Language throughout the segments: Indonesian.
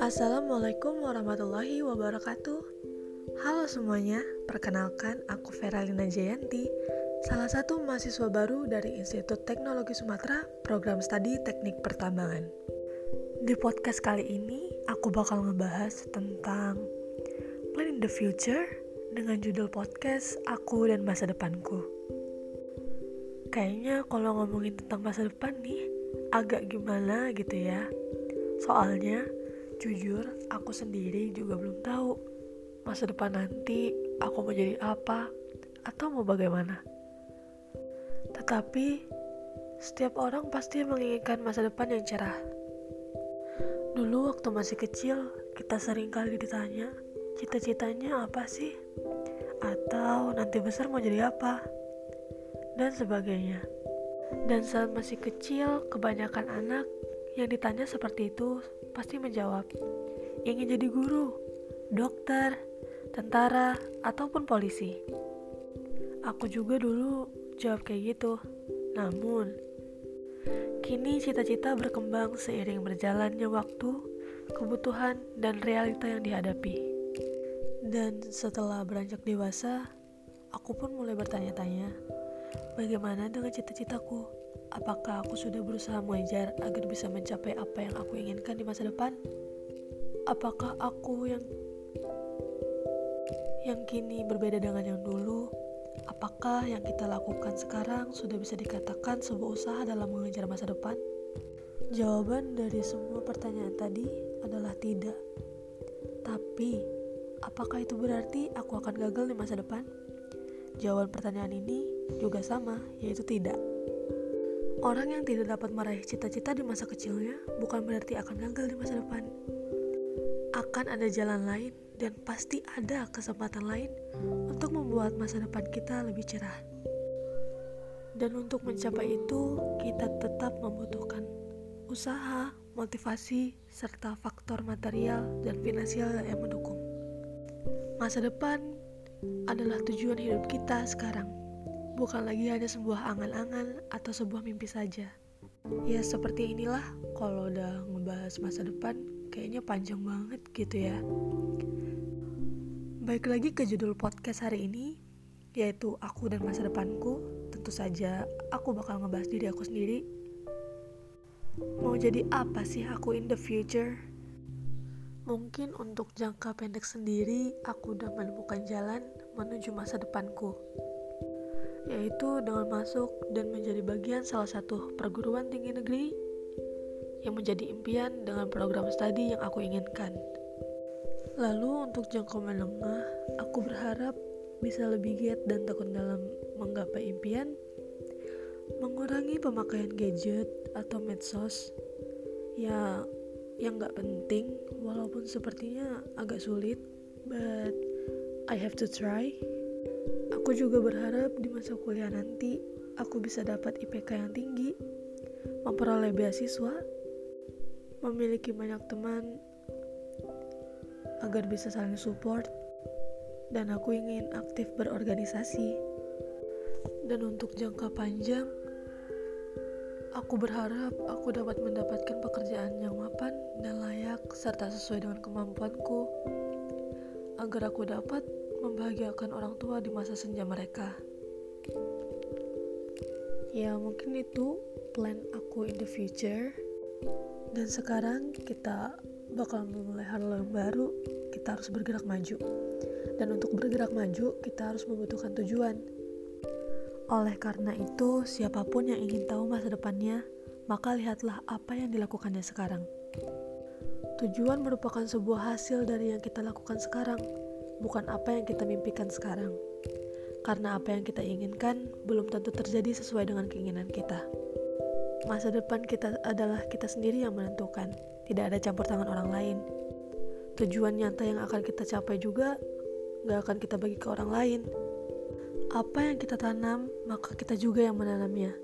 Assalamualaikum warahmatullahi wabarakatuh. Halo semuanya, perkenalkan aku Veralina Jayanti Salah satu mahasiswa baru dari Institut Teknologi Sumatera Program Studi Teknik Pertambangan. Di podcast kali ini, aku bakal ngebahas tentang Plan in the Future dengan judul podcast Aku dan Masa Depanku Kayaknya kalau ngomongin tentang masa depan nih, agak gimana gitu ya Soalnya, jujur aku sendiri juga belum tahu masa depan nanti aku mau jadi apa atau mau bagaimana. Tetapi, setiap orang pasti menginginkan masa depan yang cerah. Dulu waktu masih kecil, kita sering kali ditanya, cita-citanya apa sih? Atau nanti besar mau jadi apa? Dan sebagainya. Dan saat masih kecil, kebanyakan anak yang ditanya seperti itu pasti menjawab, ingin jadi guru, dokter, tentara, ataupun polisi. Aku juga dulu jawab kayak gitu. Namun, kini cita-cita berkembang seiring berjalannya waktu, kebutuhan, dan realita yang dihadapi. Dan setelah beranjak dewasa, aku pun mulai bertanya-tanya, bagaimana dengan cita-citaku? Apakah aku sudah berusaha mengejar agar bisa mencapai apa yang aku inginkan di masa depan? Apakah aku yang yang kini berbeda dengan yang dulu? Apakah yang kita lakukan sekarang sudah bisa dikatakan sebuah usaha dalam mengejar masa depan? Jawaban dari semua pertanyaan tadi adalah tidak. Tapi, apakah itu berarti aku akan gagal di masa depan? Jawaban pertanyaan ini juga sama, yaitu tidak. Orang yang tidak dapat meraih cita-cita di masa kecilnya bukan berarti akan gagal di masa depan. Akan ada jalan lain dan pasti ada kesempatan lain untuk membuat masa depan kita lebih cerah. Dan untuk mencapai itu, kita tetap membutuhkan usaha, motivasi, serta faktor material dan finansial yang mendukung. Masa depan adalah tujuan hidup kita sekarang bukan lagi hanya sebuah angan-angan atau sebuah mimpi saja. Ya seperti inilah kalau udah ngebahas masa depan kayaknya panjang banget gitu ya. Baik lagi ke judul podcast hari ini yaitu aku dan masa depanku. Tentu saja aku bakal ngebahas diri aku sendiri. Mau jadi apa sih aku in the future? Mungkin untuk jangka pendek sendiri aku udah menemukan jalan menuju masa depanku yaitu dengan masuk dan menjadi bagian salah satu perguruan tinggi negeri yang menjadi impian dengan program studi yang aku inginkan. Lalu untuk jangka menengah, aku berharap bisa lebih giat dan tekun dalam menggapai impian, mengurangi pemakaian gadget atau medsos ya yang nggak penting walaupun sepertinya agak sulit, but I have to try. Aku juga berharap di masa kuliah nanti aku bisa dapat IPK yang tinggi, memperoleh beasiswa, memiliki banyak teman agar bisa saling support, dan aku ingin aktif berorganisasi. Dan untuk jangka panjang, aku berharap aku dapat mendapatkan pekerjaan yang serta sesuai dengan kemampuanku agar aku dapat membahagiakan orang tua di masa senja mereka. Ya, mungkin itu plan aku in the future. Dan sekarang kita bakal memulai hal yang baru, kita harus bergerak maju. Dan untuk bergerak maju, kita harus membutuhkan tujuan. Oleh karena itu, siapa pun yang ingin tahu masa depannya, maka lihatlah apa yang dilakukannya sekarang. Tujuan merupakan sebuah hasil dari yang kita lakukan sekarang, bukan apa yang kita mimpikan sekarang. Karena apa yang kita inginkan belum tentu terjadi sesuai dengan keinginan kita. Masa depan kita adalah kita sendiri yang menentukan, tidak ada campur tangan orang lain. Tujuan nyata yang akan kita capai juga gak akan kita bagi ke orang lain. Apa yang kita tanam, maka kita juga yang menanamnya.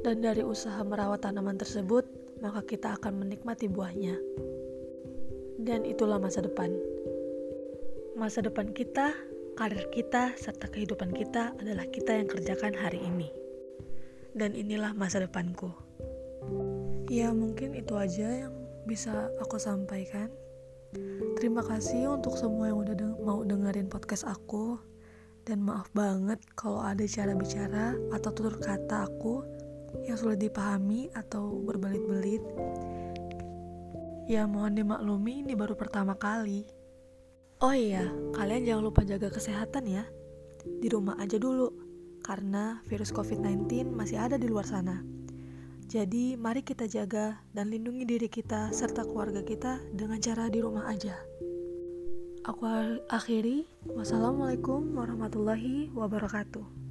Dan dari usaha merawat tanaman tersebut, maka kita akan menikmati buahnya. Dan itulah masa depan. Masa depan kita, karir kita, serta kehidupan kita adalah kita yang kerjakan hari ini. Dan inilah masa depanku. Ya, mungkin itu aja yang bisa aku sampaikan. Terima kasih untuk semua yang udah deng mau dengerin podcast aku. Dan maaf banget kalau ada cara bicara atau tutur kata aku yang sulit dipahami atau berbelit-belit. Ya, mohon dimaklumi ini baru pertama kali. Oh iya, kalian jangan lupa jaga kesehatan ya. Di rumah aja dulu, karena virus COVID-19 masih ada di luar sana. Jadi, mari kita jaga dan lindungi diri kita serta keluarga kita dengan cara di rumah aja. Aku akhiri. Wassalamualaikum warahmatullahi wabarakatuh.